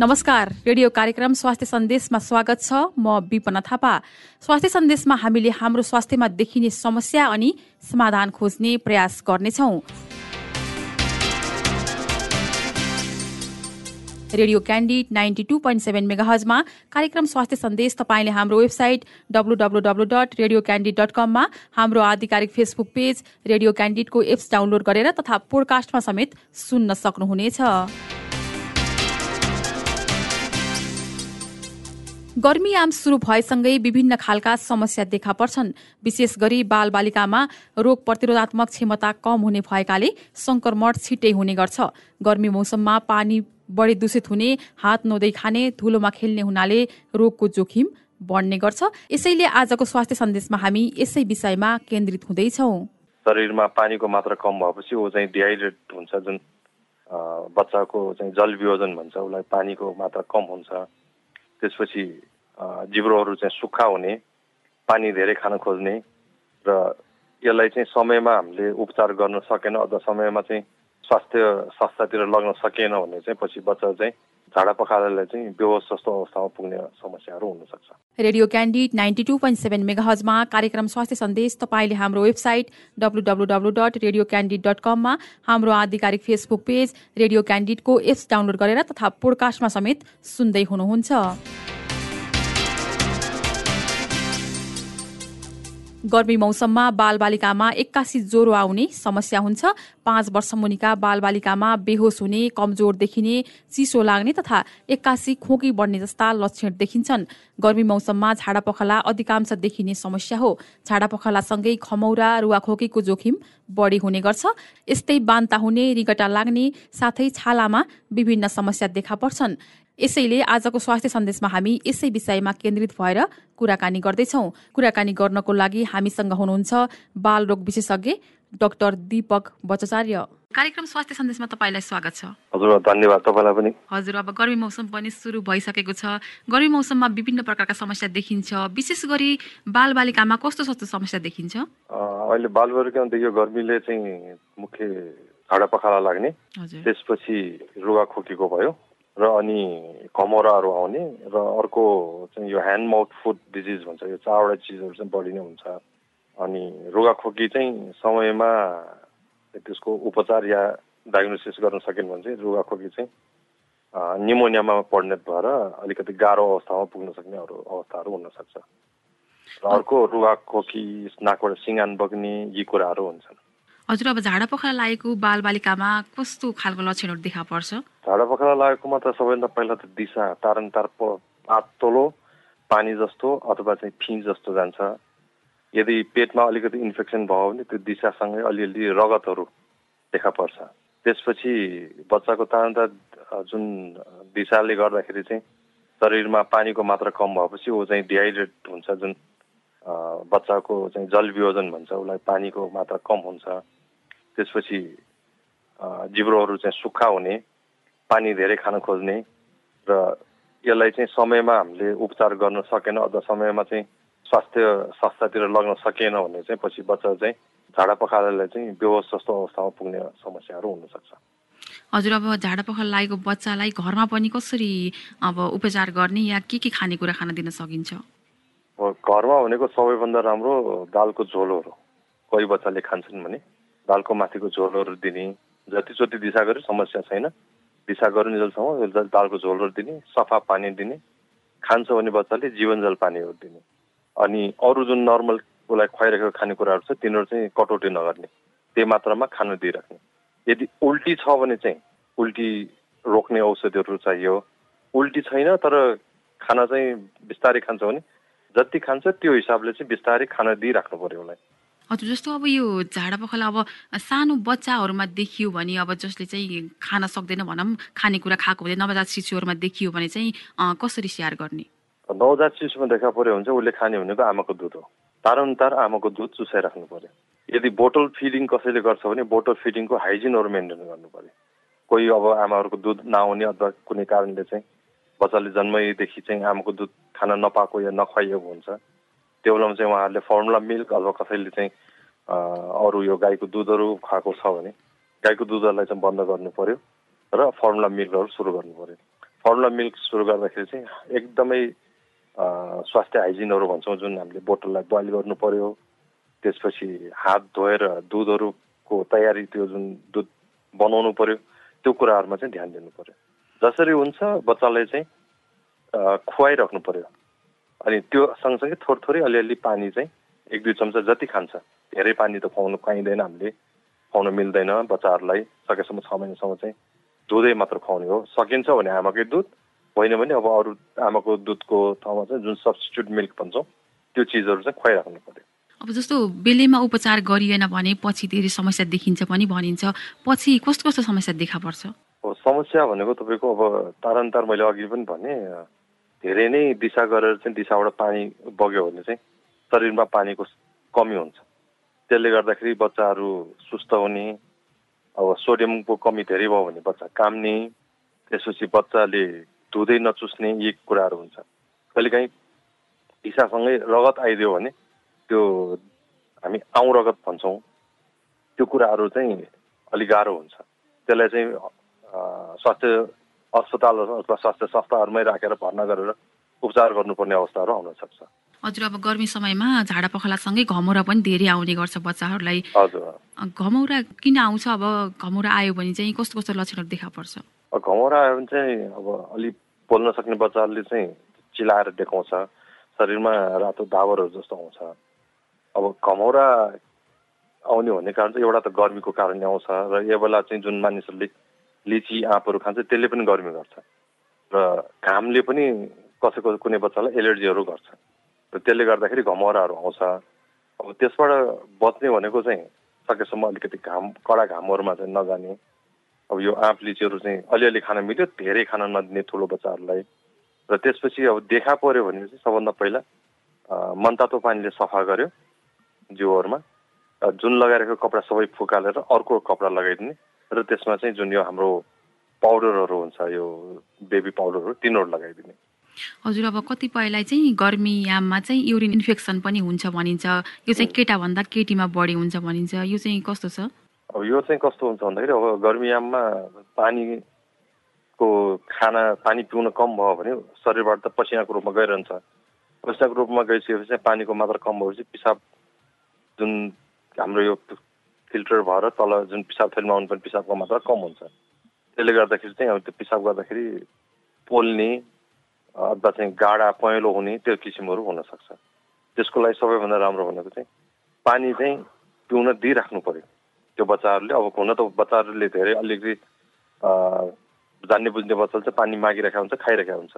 नमस्कार। रेडियो कार्यक्रम स्वास्थ्य सन्देशमा स्वागत छ। म विपना थापा। स्वास्थ्य सन्देशमा हामीले हाम्रो स्वास्थ्यमा देखिने समस्या अनि समाधान खोज्ने प्रयास गर्नेछौ। Radio candid ninety two point seven मेगाहजमा कार्यक्रम स्वास्थ्य सन्देश तपाईँले हाम्रो website W W dot radio candid dot कममा हाम्रो आधिकारिक फेसबुक पेज रेडियो क्यान्डिडको एप्स डाउनलोड गरेर तथा पोडकास्टमा समेत सुन्न सक्नुहुनेछ। गर्मीयाम सुरु भएसँगै विभिन्न खालका समस्या देखा पर्छन्। विशेष गरी बालबालिकामा रोग प्रतिरोधात्मक क्षमता कम हुने भएकाले संक्रमण छिट्टै हुने गर्छ। गर्मी मौसममा पानी बढी दूषित हुने हात नोदै खाने धुलोमा खेल्ने हुनाले रोगको जोखिम बढ्ने गर्छ। यसैले आजको स्वास्थ्य सन्देशमा हामी यसै विषयमा केन्द्रित हुँदैछौ। शरीरमा पानीको मात्रा कम भएपछि ऊ चाहिँ डिहाइड्रेट हुन्छ जुन बच्चाको चाहिँ जल वियोजन भन्छ उसलाई पानीको मात्रा कम हुन्छ। त्यसपछि जिब्रोहरू चाहिँ सुक्खा हुने पानी धेरै खान खोज्ने र यसलाई चाहिँ समयमा हामीले उपचार गर्न सकेन अथवा समयमा चाहिँ स्वास्थ्य संस्थातिर लग्न सकेन भने चाहिँ पछि बच्चा चाहिँ झाडा पखालालाई चाहिँ बेहोस जस्तो अवस्थामा पुग्ने समस्याहरू हुनसक्छ। Radio candid ninety two point seven मेगाहजमा कार्यक्रम स्वास्थ्य सन्देश तपाईँले हाम्रो website W W W dot radio candid dot कममा हाम्रो आधिकारिक फेसबुक पेज रेडियो क्यान्डिडको एप्स डाउनलोड गरेर तथा पोडकास्टमा समेत सुन्दै हुनुहुन्छ। गर्मी मौसममा बालबालिकामा एक्कासी ज्वरो आउने समस्या हुन्छ। पाँच वर्ष मुनिका बालबालिकामा बेहोस हुने कमजोर देखिने चिसो लाग्ने तथा एक्कासी खोकी बढ्ने जस्ता लक्षण देखिन्छन्। गर्मी मौसममा झाडापखला अधिकांश देखिने समस्या हो। झाडापखलासँगै खमौरा रुवाखोकीको जोखिम बढी हुने गर्छ। यस्तै बान्ता हुने रिगटा लाग्ने साथै छालामा विभिन्न समस्या देखा पर्छन्। यसैले आजको स्वास्थ्य सन्देशमा हामी यसै विषयमा केन्द्रित भएर कुराकानी गर्दैछौ। कुराकानी गर्नको लागि हामीसँग हुनुहुन्छ बाल रोग विशेषज्ञ डाक्टर दीपक भट्टाचार्य। कार्यक्रम स्वास्थ्य सन्देशमा तपाईँलाई स्वागत छ। हजुर धन्यवाद तपाईँलाई पनि। हजुर अब गर्मी मौसम पनि सुरु भइसकेको छ। गर्मी मौसममा विभिन्न प्रकारका समस्या देखिन्छ। विशेष गरी बालबालिकामा कस्तो कस्तो समस्या देखिन्छ? अहिले बालबालिकामा देखियो गर्मीले चाहिँ मुख्य झाडा पखाला लाग्ने। त्यसपछि रुगा खोकीको भयो र अनि कमराहरू आउने र अर्को चाहिँ यो ह्यान्ड माउथ फुड डिजिज भन्छ। यो चारवटा चिजहरू चाहिँ बढी नै हुन्छ। अनि रुगाखोकी चाहिँ समयमा त्यसको उपचार या डायग्नोसिस गर्न सकेन भने चाहिँ रुगाखोकी चाहिँ निमोनियामा परिणत भएर अलिकति गाह्रो अवस्थामा पुग्न सक्ने अरू अवस्थाहरू हुनसक्छ। र अर्को रुगाखोकी नाकबाट सिँगान बग्ने यी कुराहरू हुन्छन्। हजुर अब झाडा पखाला लागेको बालबालिकामा कस्तो खालको लक्षणहरू देखा पर्छ? झाडा पखाला लागेकोमा त सबैभन्दा पहिला त दिशा तारन तार पातलो पानी जस्तो अथवा चाहिँ फिङ जस्तो जान्छ। यदि पेटमा अलिकति इन्फेक्सन भयो भने त्यो दिशासँगै अलिअलि रगतहरू देखा पर्छ। त्यसपछि बच्चाको तार जुन दिशाले गर्दाखेरि चाहिँ शरीरमा पानीको मात्रा कम भएपछि ऊ चाहिँ डिहाइड्रेट हुन्छ जुन बच्चाको चाहिँ जल वियोजन भन्छ उसलाई पानीको मात्रा कम हुन्छ। त्यसपछि जिब्रोहरू चाहिँ सुक्खा हुने पानी धेरै खान खोज्ने र यसलाई चाहिँ समयमा हामीले उपचार गर्न सकेन अथवा समयमा चाहिँ स्वास्थ्य संस्थातिर लग्न सकेन भने चाहिँ पछि बच्चा चाहिँ झाडा पखालालाई चाहिँ बेहोस जस्तो अवस्थामा पुग्ने समस्याहरू हुनसक्छ। हजुर अब झाडा पखाला लागेको बच्चालाई घरमा पनि कसरी अब उपचार गर्ने या के के खानेकुरा खान दिन सकिन्छ? घरमा भनेको सबैभन्दा राम्रो दालको झोलहरू कोही बच्चाले खान्छन् भने दालको माथिको झोलहरू दिने जतिचोटि दिशा गर्यो समस्या छैन दिशा जलसम्म दालको झोलहरू दिने सफा पानी दिने खान्छ भने बच्चाले जीवनजल पानीहरू दिने। अनि अरू जुन नर्मल उसलाई खुवाइरहेको खानेकुराहरू छ तिनीहरू चाहिँ कटौती नगर्ने। त्यही मात्रामा खान दिइराख्ने। यदि उल्टी छ भने चाहिँ उल्टी रोक्ने औषधिहरू चाहियो। उल्टी छैन तर खाना चाहिँ बिस्तारै खान्छ भने जति खान्छ त्यो हिसाबले चाहिँ बिस्तारै खाना दिइराख्नु पर्यो उसलाई। हजुर जस्तो अब यो झाडा पखाला अब सानो बच्चाहरूमा देखियो भने अब जसले चाहिँ खान सक्दैन भनौँ खानेकुरा खाएको हुँदैन नवजात शिशुहरूमा देखियो भने चाहिँ कसरी स्याहार गर्ने? नवजात शिशुमा देखा पर्यो भने चाहिँ उसले खाने भनेको आमाको दुध हो तार आमाको दुध चुसाइराख्नु पर्यो यदि बोटल फिडिङ कसैले गर्छ भने बोटल फिडिङको हाइजिनहरू मेन्टेन गर्नु पर्यो कोही अब आमाहरूको दुध नआउने अथवा कुनै कारणले चाहिँ बच्चाले जन्मैदेखि चाहिँ आमाको दुध खान नपाएको या नखुवाइएको हुन्छ त्यो बेलामा चाहिँ उहाँहरूले फर्मुला मिल्क अथवा कसैले चाहिँ अरू यो गाईको दुधहरू खुवाएको छ भने गाईको दुधहरूलाई चाहिँ बन्द गर्नु पर्यो र फर्मुला मिल्कहरू सुरु गर्नु पर्यो फर्मुला मिल्क सुरु गर्दाखेरि चाहिँ एकदमै स्वास्थ्य हाइजिनहरू भन्छौँ जुन हामीले बोतललाई बोइल गर्नु पर्यो। त्यसपछि हात धोएर दुधहरूको तयारी त्यो जुन दुध बनाउनु पर्यो त्यो कुराहरूमा चाहिँ ध्यान दिनु पर्यो। जसरी हुन्छ बच्चालाई चाहिँ खुवाइराख्नु पर्यो। अनि त्यो सँगसँगै थोरै थोरै अलिअलि पानी चाहिँ एक दुई चम्चा जति खान्छ धेरै पानी त खुवाउनु पाइँदैन हामीले। खुवाउनु मिल्दैन बच्चाहरूलाई सकेसम्म छ महिनासम्म चाहिँ दुधै मात्र खुवाउने हो। सकिन्छ भने आमाकै दुध होइन भने अब अरू आमाको दुधको ठाउँमा चाहिँ जुन सब्सटिट्युट मिल्क भन्छौँ त्यो चिजहरू चाहिँ खुवाइराख्नु पर्यो अब जस्तो बेलेमा उपचार गरिएन भने पछि धेरै समस्या देखिन्छ पनि भनिन्छ। पछि कस्तो कस्तो समस्या देखा पर्छ? समस्या भनेको तपाईँको अब तारन्तार मैले अघि पनि भने धेरै नै दिशा गरेर चाहिँ दिशाबाट पानी बग्यो भने चाहिँ शरीरमा पानीको कमी हुन्छ। त्यसले गर्दाखेरि बच्चाहरू सुस्त हुने अब सोडियमको कमी धेरै भयो भने बच्चा काम्ने त्यसपछि बच्चाले धुँदै नचुस्ने यी कुराहरू हुन्छ. कहिलेकाहीँ दिशासँगै रगत आइदियो भने त्यो हामी आउँ रगत भन्छौँ। त्यो कुराहरू चाहिँ अलिक गाह्रो हुन्छ। त्यसलाई चाहिँ स्वास्थ्य अस्पताल अथवा स्वास्थ्य संस्थाहरूमै राखेर भर्ना गरेर उपचार गर्नुपर्ने अवस्थाहरू आउन सक्छ। हजुर अब गर्मी समयमा झाडा पखालासँगै घमौरा पनि धेरै आउने गर्छ बच्चाहरूलाई। हजुर। घमौरा किन आउँछ? अब घमौरा आयो भने चाहिँ कस्तो कस्तो लक्षणहरू देखा पर्छ? घमौरा आयो भने चाहिँ अब अलिक बोल्न सक्ने बच्चाहरूले चाहिँ चिलाएर देखाउँछ। शरीरमा रातो दावरहरू जस्तो आउँछ। अब घमौरा आउने भन्ने कारण चाहिँ एउटा त गर्मीको कारणले आउँछ र यो बेला चाहिँ जुन मानिसहरूले लिची आँपहरू खान्छ त्यसले पनि गर्मी गर्छ। र घामले पनि कसैको कुनै बच्चालाई एलर्जीहरू गर्छ। र त्यसले गर्दाखेरि घमौराहरू आउँछ। अब त्यसबाट बच्ने भनेको चाहिँ सकेसम्म अलिकति घाम कडा घामहरूमा चाहिँ नजाने। अब यो आँप लिचीहरू चाहिँ अलिअलि खान मिल्यो धेरै खान नदिने ठुलो बच्चाहरूलाई। र त्यसपछि अब देखा पऱ्यो भने चाहिँ सबभन्दा पहिला मनतातो पानीले सफा गर्यो जिउहरूमा। जुन लगाइरहेको कपडा सबै फुकालेर अर्को कपडा लगाइदिने र त्यसमा चाहिँ जुन यो हाम्रो पाउडरहरू हुन्छ यो बेबी पाउडरहरू तिनीहरू लगाइदिने। हजुर अब कतिपयलाई चाहिँ गर्मी याममा चाहिँ युरिन इन्फेक्सन पनि हुन्छ भनिन्छ। यो चाहिँ केटाभन्दा केटीमा बढी हुन्छ भनिन्छ। यो चाहिँ कस्तो छ? अब यो चाहिँ कस्तो हुन्छ भन्दाखेरि अब गर्मी याममा पानीको खाना पानी पिउन कम भयो भने शरीरबाट त पसिनाको रूपमा गइरहन्छ। पसिनाको रूपमा गइसकेपछि पानीको मात्रा कम भएपछि पिसाब जुन हाम्रो यो फिल्टर भएर तल जुन पिसाब थैलीमा आउनुपर्ने पिसाबको मात्रा कम हुन्छ। त्यसले गर्दाखेरि चाहिँ अब त्यो पिसाब गर्दाखेरि पोल्ने अथवा चाहिँ गाडा पहेँलो हुने त्यो किसिमहरू हुनसक्छ। त्यसको लागि सबैभन्दा राम्रो भनेको चाहिँ पानी चाहिँ पिउन दिइराख्नु पऱ्यो त्यो बच्चाहरूले अब हुन त बच्चाहरूले धेरै अलिकति जान्ने बुझ्ने बच्चाले चाहिँ पानी मागिरहेको हुन्छ खाइरहेको हुन्छ।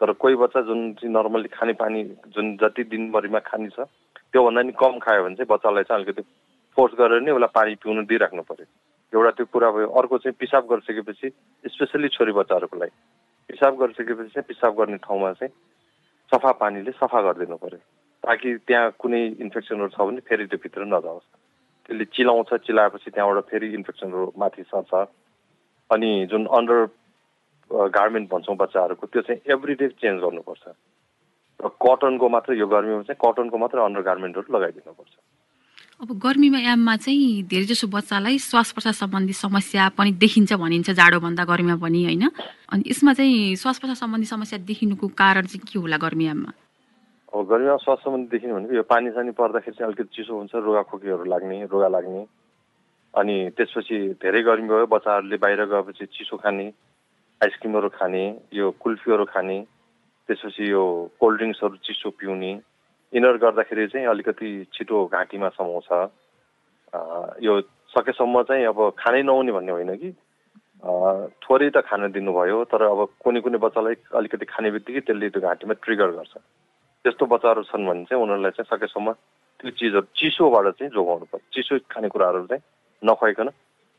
तर कोही बच्चा जुन चाहिँ नर्मल्ली खाने पानी जुन जति दिनभरिमा खाने छ त्योभन्दा नि कम खायो भने चाहिँ बच्चालाई चाहिँ अलिकति फोर्स गरेर नै उसलाई पानी पिउनु दिइराख्नु पऱ्यो। एउटा त्यो कुरा भयो अर्को चाहिँ पिसाब गरिसकेपछि स्पेसल्ली छोरी बच्चाहरूको लागि पिसाब गरिसकेपछि चाहिँ पिसाब गर्ने ठाउँमा चाहिँ सफा पानीले सफा गरिदिनु पऱ्यो। ताकि त्यहाँ कुनै इन्फेक्सनहरू छ भने फेरि त्यो भित्र नजाओस्। त्यसले चिलाउँछ चिलाएपछि त्यहाँबाट फेरि इन्फेक्सनहरू माथि सर्छ। अनि जुन अन्डर गार्मेन्ट भन्छौँ बच्चाहरूको त्यो चाहिँ एभ्री डे चेन्ज गर्नुपर्छ। र कटनको मात्रै यो गर्मीमा चाहिँ कटनको मात्रै अन्डर गार्मेन्टहरू लगाइदिनुपर्छ। अब गर्मीमा याममा चाहिँ धेरै जसो बच्चालाई श्वास प्रश्वास सम्बन्धी समस्या पनि देखिन्छ भनिन्छ जाडोभन्दा गर्मीमा पनि होइन? अनि यसमा चाहिँ श्वास प्रश्वास सम्बन्धी समस्या देखिनुको कारण चाहिँ के होला गर्मी याममा? अब गर्मीमा श्वास सम्बन्धी देखिनु भनेको यो पानी सानी पर्दाखेरि चाहिँ अलिकति चिसो हुन्छ रुगा खोकीहरू लाग्ने रुगा लाग्ने। अनि त्यसपछि धेरै गर्मी भयो बच्चाहरूले बाहिर गएपछि चिसो खाने आइसक्रिमहरू खाने यो कुल्फीहरू खाने त्यसपछि यो कोल्ड ड्रिङ्क्सहरू चिसो पिउने। इनर गर्दाखेरि चाहिँ अलिकति छिटो घाँटीमा समाउँछ। यो सकेसम्म चाहिँ अब खानै नहुने भन्ने होइन कि? थोरै त खान दिनुभयो तर अब कुनै कुनै बच्चालाई अलिकति खाने बित्तिकै त्यसले त्यो घाँटीमा ट्रिगर गर्छ। त्यस्तो बच्चाहरू छन् भने चाहिँ उनीहरूलाई चाहिँ सकेसम्म त्यो चिजहरू चिसोबाट चाहिँ जोगाउनु पर्छ। चिसो खानेकुराहरू चाहिँ नखुवाइकन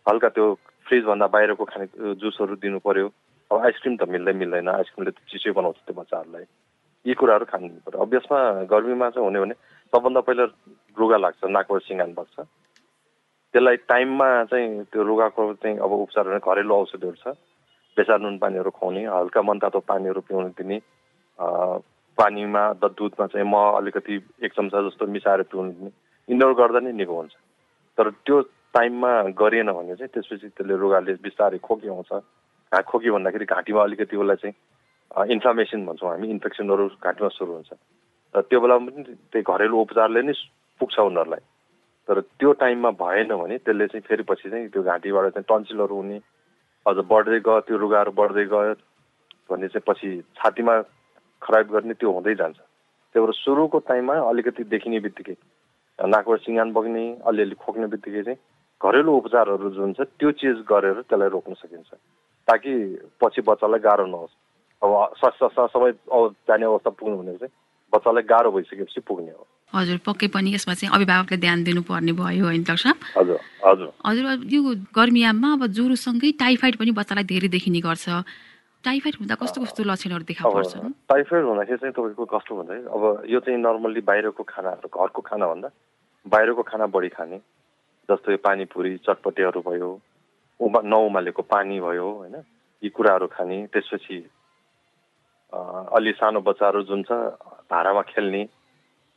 हल्का त्यो फ्रिजभन्दा बाहिरको खाने जुसहरू दिनु पऱ्यो अब आइसक्रिम त मिल्दै मिल्दैन। आइसक्रिमले त चिसै बनाउँछ त्यो बच्चाहरूलाई। यी कुराहरू खानु पऱ्यो अब यसमा गर्मीमा चाहिँ हुने भने सबभन्दा पहिला रुगा लाग्छ नाकबाट सिँगान बग्छ। त्यसलाई टाइममा चाहिँ त्यो रुगाको चाहिँ अब उपचार गर्ने घरेलु औषधिहरू छ। बेसार नुन पानीहरू खुवाउने हल्का मनतातो पानीहरू पिउनु दिने पानीमा द दुधमा चाहिँ म अलिकति एक चम्चा जस्तो मिसाएर पिउनु यिनीहरू गर्दा नै निको हुन्छ। तर त्यो टाइममा गरिएन भने चाहिँ त्यसपछि त्यसले रुगाले बिस्तारै खोकी आउँछ। खोकी भन्दाखेरि घाँटीमा अलिकति उसलाई चाहिँ इन्फ्लामेसन भन्छौँ हामी इन्फेक्सनहरू घाँटीमा सुरु हुन्छ। र त्यो बेलामा पनि त्यही घरेलु उपचारले नै पुग्छ उनीहरूलाई। तर त्यो टाइममा भएन भने त्यसले चाहिँ फेरि पछि चाहिँ त्यो घाँटीबाट चाहिँ टन्सिलहरू हुने अझ बढ्दै गयो त्यो रुगाहरू बढ्दै गयो भन्ने चाहिँ पछि छातीमा खराब गर्ने त्यो हुँदै जान्छ। त्यही भएर सुरुको टाइममा अलिकति देखिने बित्तिकै नाकबाट सिँगान बग्ने अलिअलि खोक्ने बित्तिकै चाहिँ घरेलु उपचारहरू जुन छ त्यो चिज गरेर त्यसलाई रोक्न सकिन्छ। ताकि पछि बच्चालाई गाह्रो नहोस्। अब स्वास्थ्य जाने अवस्था पुग्नु भनेको चाहिँ बच्चालाई गाह्रो भइसकेपछि पुग्ने हो। हजुर पक्कै पनि यसमा चाहिँ अभिभावकले ध्यान दिनुपर्ने भयो होइन डाक्टर साहब? हजुर हजुर। हजुर यो गर्मीयाममा अब ज्वरोसँगै टाइफाइड पनि बच्चालाई धेरै देखिने गर्छ। टाइफाइड हुँदा कस्तो कस्तो लक्षणहरू देखा पर्छ? टाइफाइड हुँदाखेरि चाहिँ तपाईँको कस्तो भन्दाखेरि अब यो चाहिँ नर्मल्ली बाहिरको खानाहरू घरको खानाभन्दा बाहिरको खाना बढी खाने जस्तो यो पानीपुरी चटपटेहरू भयो उमा नउमालेको पानी भयो होइन? यी कुराहरू खाने त्यसपछि अलि सानो बच्चाहरू जुन छ धारामा खेल्ने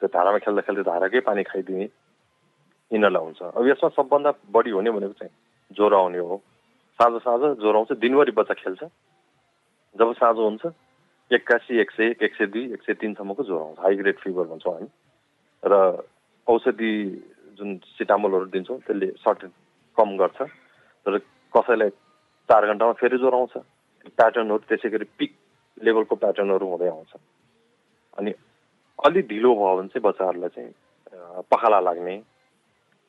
त्यो धारामा खेल्दा खेल्दै धाराकै पानी खाइदिने यिनीहरूलाई हुन्छ। अब यसमा सबभन्दा बढी हुने भनेको चाहिँ ज्वरो आउने हो। साँझ साँझ ज्वरो आउँछ दिनभरि बच्चा खेल्छ। जब साँझ हुन्छ एक्कासी एक सय एक एक सय दुई एक सय तिनसम्मको ज्वरो आउँछ हाई ग्रेड फिभर भन्छौँ हामी। र औषधि जुन सिटामोलहरू दिन्छौँ त्यसले सर्ट कम गर्छ। तर कसैलाई चार घन्टामा फेरि ज्वरो आउँछ। प्याटर्नहरू त्यसै गरी पिक लेभलको प्याटर्नहरू हुँदै आउँछ। अनि अलि ढिलो भयो भने चाहिँ बच्चाहरूलाई चाहिँ पखाला लाग्ने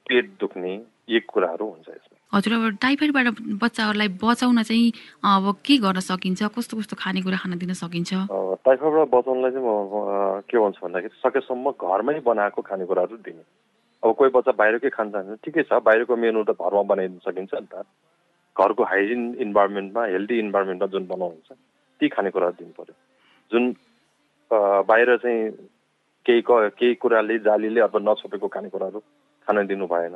पेट दुख्ने यी कुराहरू हुन्छ यसमा। हजुर अब टाइफाइडबाट बच्चाहरूलाई बचाउन चाहिँ अब के गर्न सकिन्छ? कस्तो कस्तो खानेकुरा खान दिन सकिन्छ? टाइफाइडबाट बचाउनलाई चाहिँ म के भन्छु भन्दाखेरि सकेसम्म घरमै बनाएको खानेकुराहरू दिने। अब कोही बच्चा बाहिरकै खान्छ भने ठिकै छ बाहिरको मेनु त घरमा बनाइदिन सकिन्छ नि त। घरको हाइजिन इन्भाइरोमेन्टमा हेल्दी इन्भाइरोमेन्टमा जुन बनाउनुहुन्छ ती खानेकुराहरू दिनु पऱ्यो जुन बाहिर चाहिँ केही केही कुराले जालीले अथवा नछोपेको खानेकुराहरू खान दिनु भएन।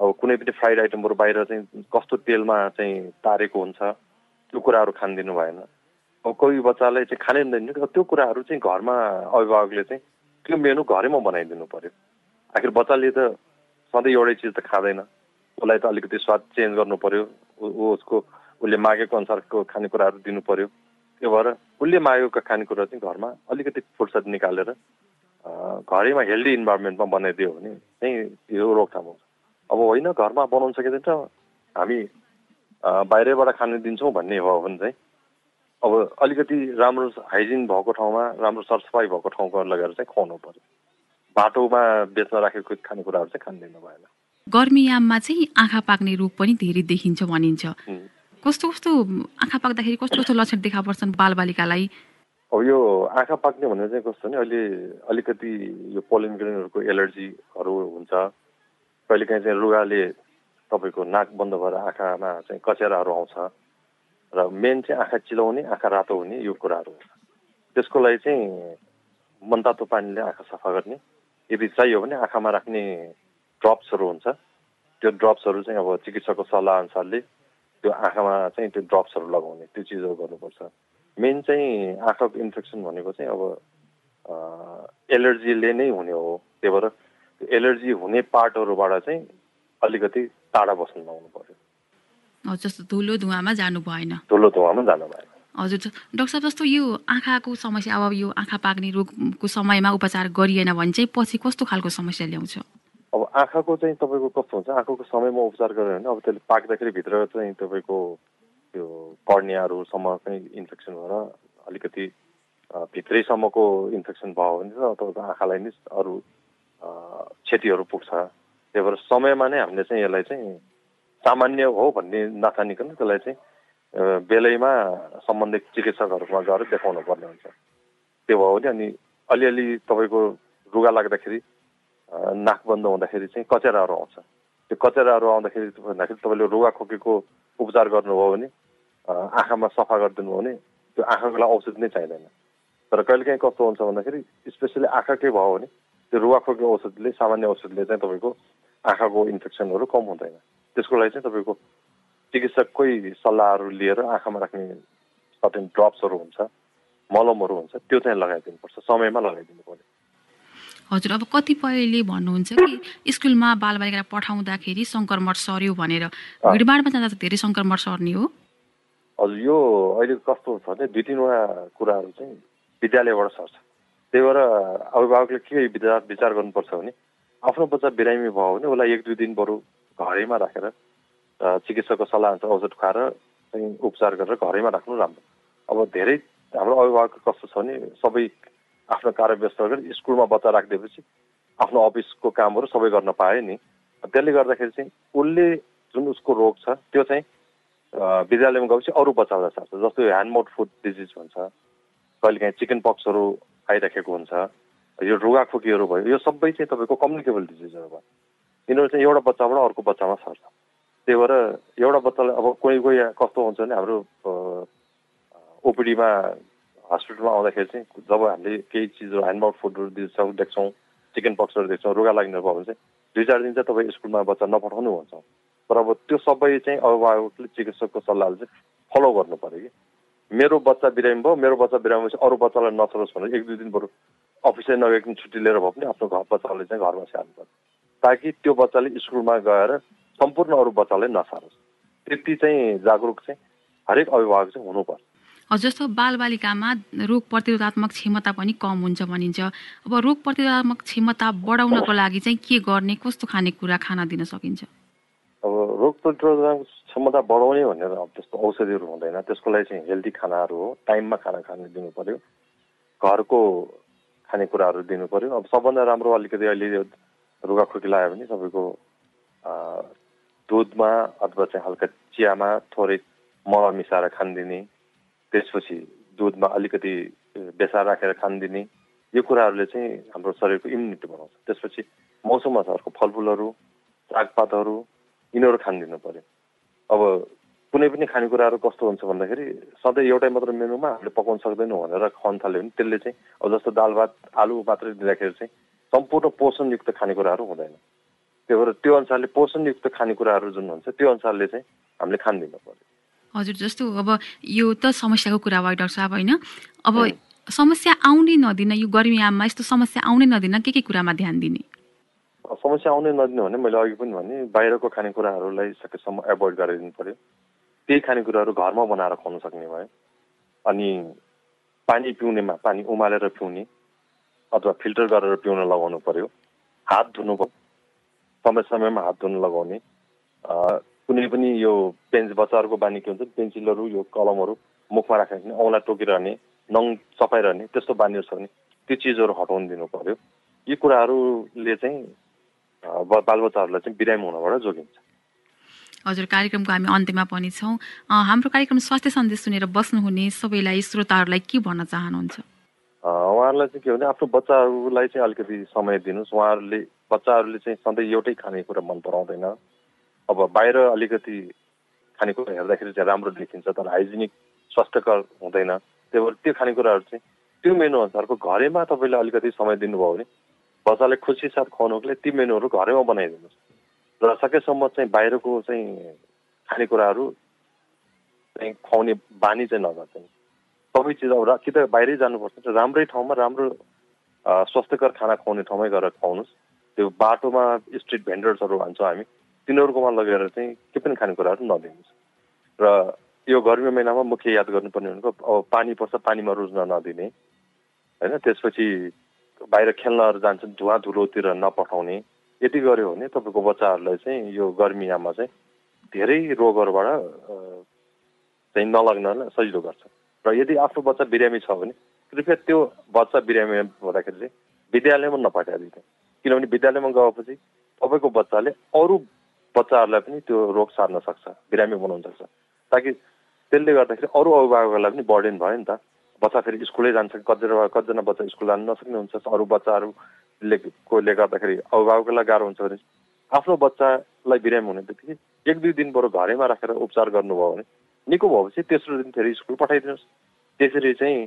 अब कुनै पनि फ्राइड आइटमहरू बाहिर चाहिँ कस्तो तेलमा चाहिँ तारेको हुन्छ त्यो कुराहरू खान दिनु भएन। अब कोही बच्चालाई चाहिँ खानै दिनु त्यो कुराहरू चाहिँ घरमा अभिभावकले चाहिँ त्यो मेनु घरैमा बनाइदिनु पर्यो। आखिर बच्चाले त सधैँ एउटै चिज त खाँदैन। उसलाई त अलिकति स्वाद चेन्ज गर्नु पर्यो। उसको उसले मागेको अनुसारको खानेकुराहरू दिनु पर्यो। त्यो भएर उसले मागेको खानेकुरा चाहिँ घरमा अलिकति फुर्सद निकालेर घरैमा हेल्दी इन्भाइरोमेन्टमा बनाइदियो भने चाहिँ यो रोकथाम हुन्छ। अब होइन घरमा बनाउन सकिँदैन हामी बाहिरैबाट खानु दिन्छौँ भन्ने हो भने चाहिँ। अब अलिकति राम्रो हाइजिन भएको ठाउँमा राम्रो सरसफाइ भएको ठाउँमा लगेर चाहिँ खुवाउनु पर्यो। बाटोमा बेच्न राखेको खानेकुराहरू चाहिँ खान दिनु भएन। गर्मीयाममा चाहिँ आँखा पाक्ने रोग पनि धेरै देखिन्छ भनिन्छ। कस्तो कस्तो आँखा पाक्दाखेरि कस्तो कस्तो लक्षण देखा पर्छन् बालबालिकालाई? अब यो आँखा पाक्ने भनेर चाहिँ कस्तो भने अहिले अलिकति यो पोलिन ग्रेनहरूको एलर्जीहरू हुन्छ। कहिलेकाहीँ चाहिँ रुगाले तपाईँको नाक बन्द भएर आँखामा चाहिँ कचेराहरू आउँछ र मेन चाहिँ आँखा चिलाउने आँखा रातो हुने यो कुराहरू हुन्छ। त्यसको लागि चाहिँ मनतातो पानीले आँखा सफा गर्ने। यदि चाहियो भने आँखामा राख्ने ड्रप्सहरू हुन्छ। त्यो ड्रप्सहरू चाहिँ अब चिकित्सकको सल्लाह अनुसारले त्यो आँखामा चाहिँ त्यो ड्रप्सहरू लगाउने त्यो चिजहरू गर्नुपर्छ। मेन चाहिँ आँखाको इन्फेक्सन भनेको चाहिँ अब एलर्जीले नै हुने हो। त्यही भएर एलर्जी हुने पार्टहरूबाट चाहिँ अलिकति टाढा बस्नु लाउनु पर्यो। जस्तो धुलो धुवामा जानु भएन। धुलो धुवामा जानु भएन। हजुर डाक्टर साहब जस्तो यो आँखाको समस्या अब यो आँखा पाक्ने रोगको समयमा उपचार गरिएन भने चाहिँ पछि कस्तो खालको समस्या ल्याउँछ? अब आँखाको चाहिँ तपाईँको कस्तो हुन्छ? आँखाको समयमा उपचार गर्यो भने अब त्यसले पाक्दाखेरि भित्र चाहिँ तपाईँको त्यो कर्नियाहरूसम्म चाहिँ इन्फेक्सन भएर अलिकति भित्रैसम्मको इन्फेक्सन भयो भने चाहिँ तपाईँको आँखालाई नै अरू क्षतिहरू पुग्छ। त्यही भएर समयमा नै हामीले चाहिँ यसलाई चाहिँ सामान्य हो भन्ने नथानिकन त्यसलाई चाहिँ बेलैमा सम्बन्धित चिकित्सकहरूमा गएर देखाउनु पर्ने हुन्छ। त्यो भयो भने अनि अलिअलि तपाईँको रुगा लाग्दाखेरि नाक बन्द हुँदाखेरि चाहिँ कचेराहरू आउँछ। त्यो कचेराहरू आउँदाखेरि भन्दाखेरि तपाईँले रुगा खोकेको उपचार गर्नुभयो भने आँखामा सफा गरिदिनु भने त्यो आँखाको लागि औषध नै चाहिँदैन। तर कहिलेकाहीँ कस्तो हुन्छ भन्दाखेरि स्पेसली आँखाकै भयो भने त्यो रुवाखोकी औषधले सामान्य औषधले चाहिँ तपाईँको आँखाको इन्फेक्सनहरू कम हुँदैन। त्यसको लागि चाहिँ तपाईँको चिकित्सककै सल्लाहहरू लिएर आँखामा राख्ने सर्टेन ड्रप्सहरू हुन्छ मलमहरू हुन्छ त्यो चाहिँ लगाइदिनुपर्छ समयमा लगाइदिनु पर्यो हजुर अब कतिपयले भन्नुहुन्छ कि स्कुलमा बालबालिकालाई पठाउँदाखेरि सङ्करमठ सर्यो भनेर। भिडभाडमा जाँदा त धेरै सङ्करमठ सर्ने हो। हजुर यो अहिले कस्तो छ भने दुई तिनवटा कुराहरू चाहिँ विद्यालयबाट सर्छ। त्यही भएर अभिभावकले के विचार विचार गर्नुपर्छ भने आफ्नो बच्चा बिरामी भयो भने उसलाई एक दुई दिन बरु घरैमा राखेर चिकित्सकको सल्लाह अनुसार औषध खुवाएर चाहिँ उपचार गरेर घरैमा राख्नु राम्रो। अब धेरै हाम्रो अभिभावक कस्तो छ भने सबै आफ्नो कार्य व्यस्त गरेर स्कुलमा बच्चा राखिदिएपछि आफ्नो अफिसको कामहरू सबै गर्न पायो नि। त्यसले गर्दाखेरि चाहिँ उसले जुन उसको रोग छ त्यो चाहिँ विद्यालयमा गएपछि अरू बच्चाहरूलाई सार्छ। जस्तो ह्यान्ड माउथ फुड डिजिज हुन्छ कहिलेकाहीँ चिकन पक्सहरू आइराखेको हुन्छ यो रुगाखोकीहरू भयो यो सबै चाहिँ तपाईँको कम्युनिकेबल डिजिजहरू भयो यिनीहरू चाहिँ एउटा बच्चाबाट अर्को बच्चामा सर्छ त्यही भएर एउटा बच्चालाई अब कोही कोही कस्तो हुन्छ भने हाम्रो ओपिडीमा हस्पिटलमा आउँदाखेरि चाहिँ जब हामीले केही चिजहरू ह्यान्ड माउथ फुडहरू दिन्छौँ देख्छौँ चिकन पक्सहरू देख्छौँ रुगा लाग्ने भयो भने चाहिँ दुई चार दिन चाहिँ तपाईँ स्कुलमा बच्चा नपठाउनु भन्छौँ तर अब त्यो सबै चाहिँ अभिभावकले चिकित्सकको सल्लाहले चाहिँ फलो गर्नु पऱ्यो कि मेरो बच्चा बिरामी भयो मेरो बच्चा बिरामी भएपछि अरू बच्चालाई नसरोस् भनेर एक दुई दिन बरु अफिसै नगएको छुट्टी लिएर भए पनि आफ्नो घर बच्चाले चाहिँ घरमा स्याहार्नु पर्छ ताकि त्यो बच्चाले स्कुलमा गएर सम्पूर्ण अरू बच्चालाई नसारोस् त्यति चाहिँ जागरुक चाहिँ हरेक अभिभावक चाहिँ हुनुपर्छ जस्तो बालबालिकामा रोग प्रतिरोधात्मक क्षमता पनि कम हुन्छ भनिन्छ अब रोग प्रतिरोधात्मक क्षमता बढाउनको लागि चाहिँ के गर्ने कस्तो खानेकुरा खाना दिन सकिन्छ अब रोग प्रतिरोधक क्षमता बढाउने भनेर अब त्यस्तो औषधिहरू हुँदैन त्यसको लागि चाहिँ हेल्दी खानाहरू हो टाइममा खाना खाने दिनु पर्यो घरको खानेकुराहरू दिनु पर्यो अब सबभन्दा राम्रो अलिकति अहिले रुगाखोकी लाग्यो भने तपाईँको दुधमा अथवा चाहिँ हल्का चियामा थोरै मल मिसाएर खानिदिने त्यसपछि दुधमा अलिकति बेसार राखेर खानिदिने यो कुराहरूले चाहिँ हाम्रो शरीरको इम्युनिटी बढाउँछ त्यसपछि मौसम अनुसारको फलफुलहरू सागपातहरू यिनीहरू खानिदिनु पऱ्यो अब कुनै पनि खानेकुराहरू कस्तो हुन्छ भन्दाखेरि सधैँ एउटै मात्र मेनुमा हामीले पकाउन सक्दैनौँ भनेर खुवाउनु थाल्यो भने त्यसले चाहिँ अब जस्तो दाल भात आलु मात्रै दिँदाखेरि चाहिँ सम्पूर्ण पोषणयुक्त खानेकुराहरू हुँदैन। त्यही भएर त्यो अनुसारले पोषणयुक्त खानेकुराहरू जुन हुन्छ त्यो अनुसारले चाहिँ हामीले खानिदिनु पऱ्यो हजुर जस्तो अब यो त समस्याको कुरा भयो डाक्टर साहब होइन? अब समस्या आउने नदिन यो गर्मीयाममा यस्तो समस्या आउने नदिन के के कुरामा ध्यान दिने? समस्या आउने नदिनु भने मैले अघि पनि भने बाहिरको खानेकुराहरूलाई सकेसम्म एभोइड गरिदिनु पऱ्यो त्यही खानेकुराहरू घरमा बनाएर खुवाउन सक्ने भयो अनि पानी पिउनेमा पानी उमालेर पिउने अथवा फिल्टर गरेर पिउन लगाउनु पर्यो। हात धुनु समय समयमा हात धुनु लगाउने। कुनै पनि यो पेन्स बच्चाहरूको बानी के हुन्छ पेन्सिलहरू यो कलमहरू मुखमा राखेर औँला टोकिरहने नङ चपाइरहने त्यस्तो बानीहरू छ भने त्यो चिजहरू हटाउनु दिनु पर्यो। यी कुराहरूले चाहिँ बालबच्चाहरूलाई चाहिँ बिरामी हुनबाट जोगिन्छ। हजुर कार्यक्रमको हामी अन्त्यमा पनि छौँ। हाम्रो कार्यक्रम स्वास्थ्य सन्देश सुनेर बस्नुहुने सबैलाई श्रोताहरूलाई के भन्न चाहनुहुन्छ? उहाँहरूलाई चाहिँ के भने आफ्नो बच्चाहरूलाई चाहिँ अलिकति समय दिनुहोस्। उहाँहरूले बच्चाहरूले चाहिँ सधैँ एउटै खानेकुरा मन पराउँदैन। अब बाहिर अलिकति खानेकुरा हेर्दाखेरि चाहिँ राम्रो देखिन्छ तर हाइजेनिक स्वास्थ्यकर हुँदैन। त्यही भएर त्यो खानेकुराहरू चाहिँ त्यो मेनु अनुसारको घरैमा तपाईँले अलिकति समय दिनुभयो भने बच्चाले खुसी साथ खुवाउनुको लागि ती मेनुहरू घरैमा बनाइदिनुहोस्। र सकेसम्म चाहिँ बाहिरको चाहिँ खानेकुराहरू चाहिँ खुवाउने बानी चाहिँ नगर्दैन। सबै चिज अब कि त बाहिरै जानुपर्छ। राम्रै ठाउँमा राम्रो स्वास्थ्यकर खाना खुवाउने ठाउँमै गएर खुवाउनुहोस्। त्यो बाटोमा स्ट्रिट भेन्डर्सहरू भन्छौँ हामी तिनीहरूकोमा लगेर चाहिँ के पनि खानेकुराहरू नदिनुहोस्। र यो गर्मी महिनामा मुख्य याद गर्नुपर्ने भनेको अब पानी पर्छ पानीमा रुज्न नदिने। होइन त्यसपछि बाहिर खेल्नहरू जान्छन् धुवा धुलोतिर नपठाउने। यति गऱ्यो भने तपाईँको बच्चाहरूलाई चाहिँ यो गर्मीयामा चाहिँ धेरै रोगहरूबाट चाहिँ नलग्न सजिलो गर्छ। र यदि आफ्नो बच्चा बिरामी छ भने कृपया त्यो बच्चा बिरामी हुँदाखेरि चाहिँ विद्यालयमा नपठाइदिनु। किनभने विद्यालयमा गएपछि तपाईँको बच्चाले अरू बच्चाहरूलाई पनि त्यो रोग सार्न सक्छ बिरामी बनाउन सक्छ। ताकि त्यसले गर्दाखेरि अरू अभिभावकहरूलाई पनि बर्डेन भयो नि त। बच्चा फेरि स्कुलै जान्छ कतिजना कतिजना बच्चा स्कुल जानु नसक्ने हुन्छ अरू बच्चाहरूले कोले गर्दाखेरि अभिभावकलाई गाह्रो हुन्छ भने आफ्नो बच्चालाई बिरामी हुने बित्तिकै एक दुई दिन बरु घरैमा राखेर उपचार गर्नुभयो भने निको भएपछि तेस्रो दिन फेरि स्कुल पठाइदिनुहोस्। त्यसरी चाहिँ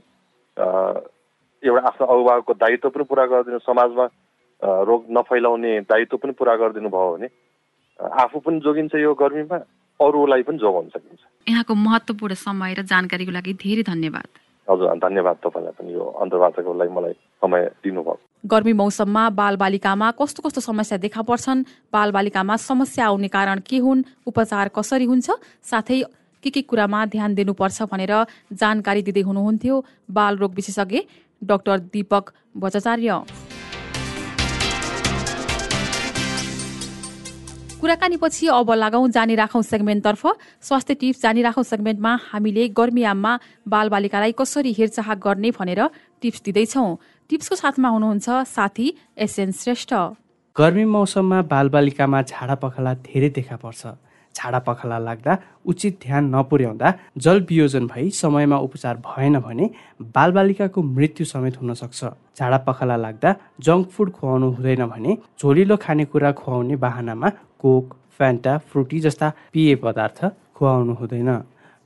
एउटा आफ्नो अभिभावकको दायित्व पनि पुरा गरिदिनु समाजमा रोग नफैलाउने दायित्व पनि पुरा गरिदिनु भयो भने आफू पनि जोगिन्छ यो गर्मीमा अरूलाई पनि जोगाउन सकिन्छ। यहाँको महत्त्वपूर्ण समय र जानकारीको लागि धेरै धन्यवाद। हजुर धन्यवाद तपाईँलाई पनि यो अन्तर्वार्ताको लागि मलाई समय दिनुभयो। गर्मी मौसममा बालबालिकामा कस्तो कस्तो समस्या देखा पर्छन्? बालबालिकामा समस्या आउने कारण के हुन्? उपचार कसरी हुन्छ? साथै के के कुरामा ध्यान दिनुपर्छ भनेर जानकारी दिँदै हुनुहुन्थ्यो बाल रोग विशेषज्ञ डाक्टर दीपक भट्टाचार्य। कुराकानीपछि अब लागौँ जानी राखौँ सेगमेन्टतर्फ। स्वास्थ्य टिप्स जानी राखौँ सेगमेन्टमा हामीले गर्मीयाममा बालबालिकालाई कसरी हेरचाह गर्ने भनेर टिप्स दिँदैछौँ। टिप्सको साथमा हुनुहुन्छ साथी एसएन श्रेष्ठ। गर्मी मौसममा बालबालिकामा झाडा पखाला धेरै देखा पर्छ। झाडा पखाला लाग्दा उचित ध्यान नपुर्याउँदा जल वियोजन भई समयमा उपचार भएन भने बालबालिकाको मृत्यु समेत हुन सक्छ। झाडा पखाला लाग्दा जङ्क फुड खुवाउनु हुँदैन भने झोलिलो खानेकुरा खुवाउने बाहनामा कोक फ्यान्टा फ्रुटी जस्ता पेय पदार्थ खुवाउनु हुँदैन।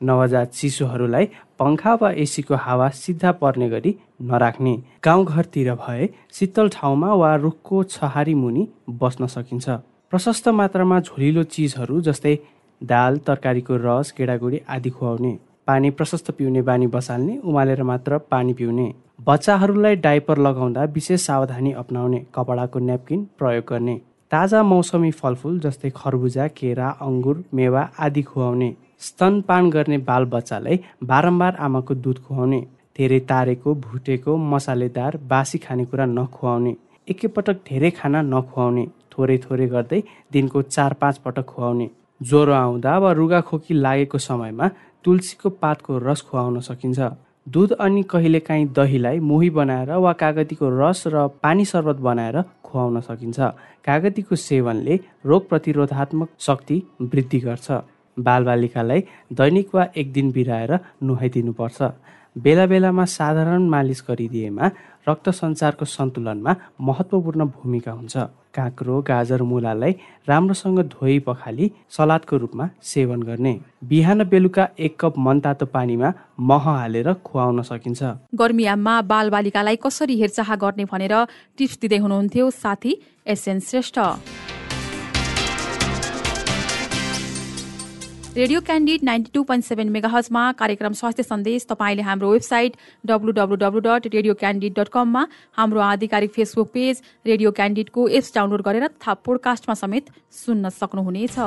नवजात शिशुहरूलाई पङ्खा वा एसीको हावा सिधा पर्ने गरी नराख्ने। गाउँघरतिर भए शीतल ठाउँमा वा रुखको छहारी मुनि बस्न सकिन्छ। प्रशस्त मात्रामा झोलिलो चिजहरू जस्तै दाल तरकारीको रस गेडागुडी आदि खुवाउने। पानी प्रशस्त पिउने बानी बसाल्ने उमालेर मात्र पानी पिउने। बच्चाहरूलाई डाइपर लगाउँदा विशेष सावधानी अप्नाउने कपडाको न्यापकिन प्रयोग गर्ने। ताजा मौसमी फलफुल जस्तै खरबुजा केरा अङ्गुर मेवा आदि खुवाउने स्तनपान गर्ने बाल बच्चालाई बारम्बार आमाको दुध खुवाउने धेरै तारेको भुटेको मसालेदार बासी खानेकुरा नखुवाउने एकैपटक धेरै खाना नखुवाउने थोरै थोरै गर्दै दिनको चार पाँच पटक खुवाउने। ज्वरो आउँदा वा रुगाखोकी लागेको समयमा तुलसीको पातको रस खुवाउन सकिन्छ। दुध अनि कहिलेकाहीँ दहीलाई मोही बनाएर वा कागतीको रस र पानी शर्बत बनाएर खुवाउन सकिन्छ। कागतीको सेवनले रोग प्रतिरोधात्मक शक्ति वृद्धि गर्छ। बालबालिकालाई दैनिक वा एक दिन बिराएर नुहाइदिनुपर्छ। बेला बेलामा साधारण मालिस गरिदिएमा रक्त सञ्चारको सन्तुलनमा महत्त्वपूर्ण भूमिका हुन्छ। काँक्रो गाजर मुलालाई राम्रोसँग धोइ पखाली सलादको रूपमा सेवन गर्ने। बिहान बेलुका एक कप मनतातो पानीमा मह हालेर खुवाउन सकिन्छ। गर्मीयाममा बालबालिकालाई कसरी हेरचाह गर्ने भनेर टिप्स दिँदै हुनुहुन्थ्यो साथी S N Shrestha. Radio Candid ninety two point seven मेगाहजमा कार्यक्रम स्वास्थ्य सन्देश तपाईँले हाम्रो website W W W dot Radio Candid dot कममा हाम्रो आधिकारिक फेसबुक पेज रेडियो क्यान्डिडको एप्स डाउनलोड गरेर तथा पोडकास्टमा समेत सुन्न सक्नुहुनेछ।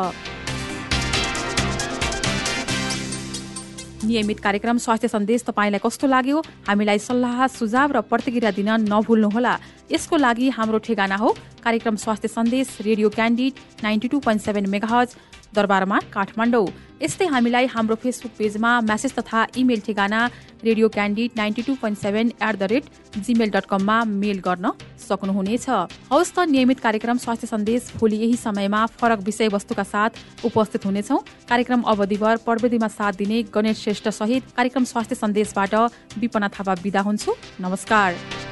नियमित कार्यक्रम स्वास्थ्य सन्देश तपाईँलाई कस्तो लाग्यो? हामीलाई सल्लाह सुझाव र प्रतिक्रिया दिन नभुल्नुहोला। यसको लागि हाम्रो ठेगाना हो कार्यक्रम स्वास्थ्य सन्देश radio candid ninety two point seven megahertz दरबारमा काठमाडौँ। यस्तै हामीलाई हाम्रो फेसबुक पेजमा म्यासेज तथा इमेल ठेगाना radio candid ninety two point seven at the rate Gmail dot कममा मेल गर्न सक्नुहुनेछ। हवस् त नियमित कार्यक्रम स्वास्थ्य सन्देश भोलि यही समयमा फरक विषयवस्तुका साथ उपस्थित हुनेछौ। कार्यक्रम अवधिभर प्रविधिमा साथ दिने गणेश श्रेष्ठ सहित कार्यक्रम स्वास्थ्य सन्देशबाट विपना थापा विदा हुन्छु। नमस्कार।